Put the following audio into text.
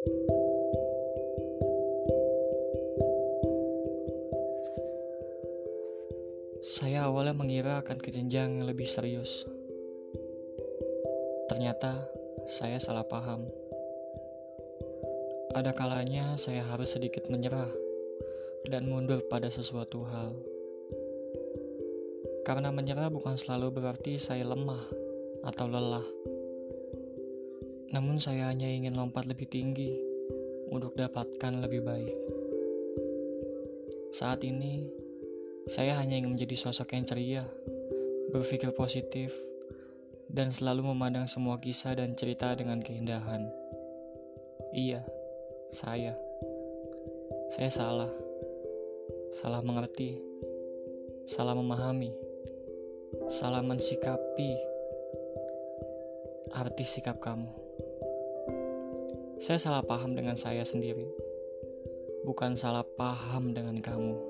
Saya awalnya mengira akan ke jenjang yang lebih serius. Ternyata saya salah paham. Ada kalanya saya harus sedikit menyerah dan mundur pada sesuatu hal. Karena menyerah bukan selalu berarti saya lemah atau lelah. Namun saya hanya ingin lompat lebih tinggi untuk dapatkan lebih baik. Saat ini, saya hanya ingin menjadi sosok yang ceria, berpikir positif, dan selalu memandang semua kisah dan cerita dengan keindahan. Iya, saya. Saya salah. Salah mengerti. Salah memahami. Salah mensikapi arti sikap kamu. Saya salah paham dengan saya sendiri, bukan salah paham dengan kamu.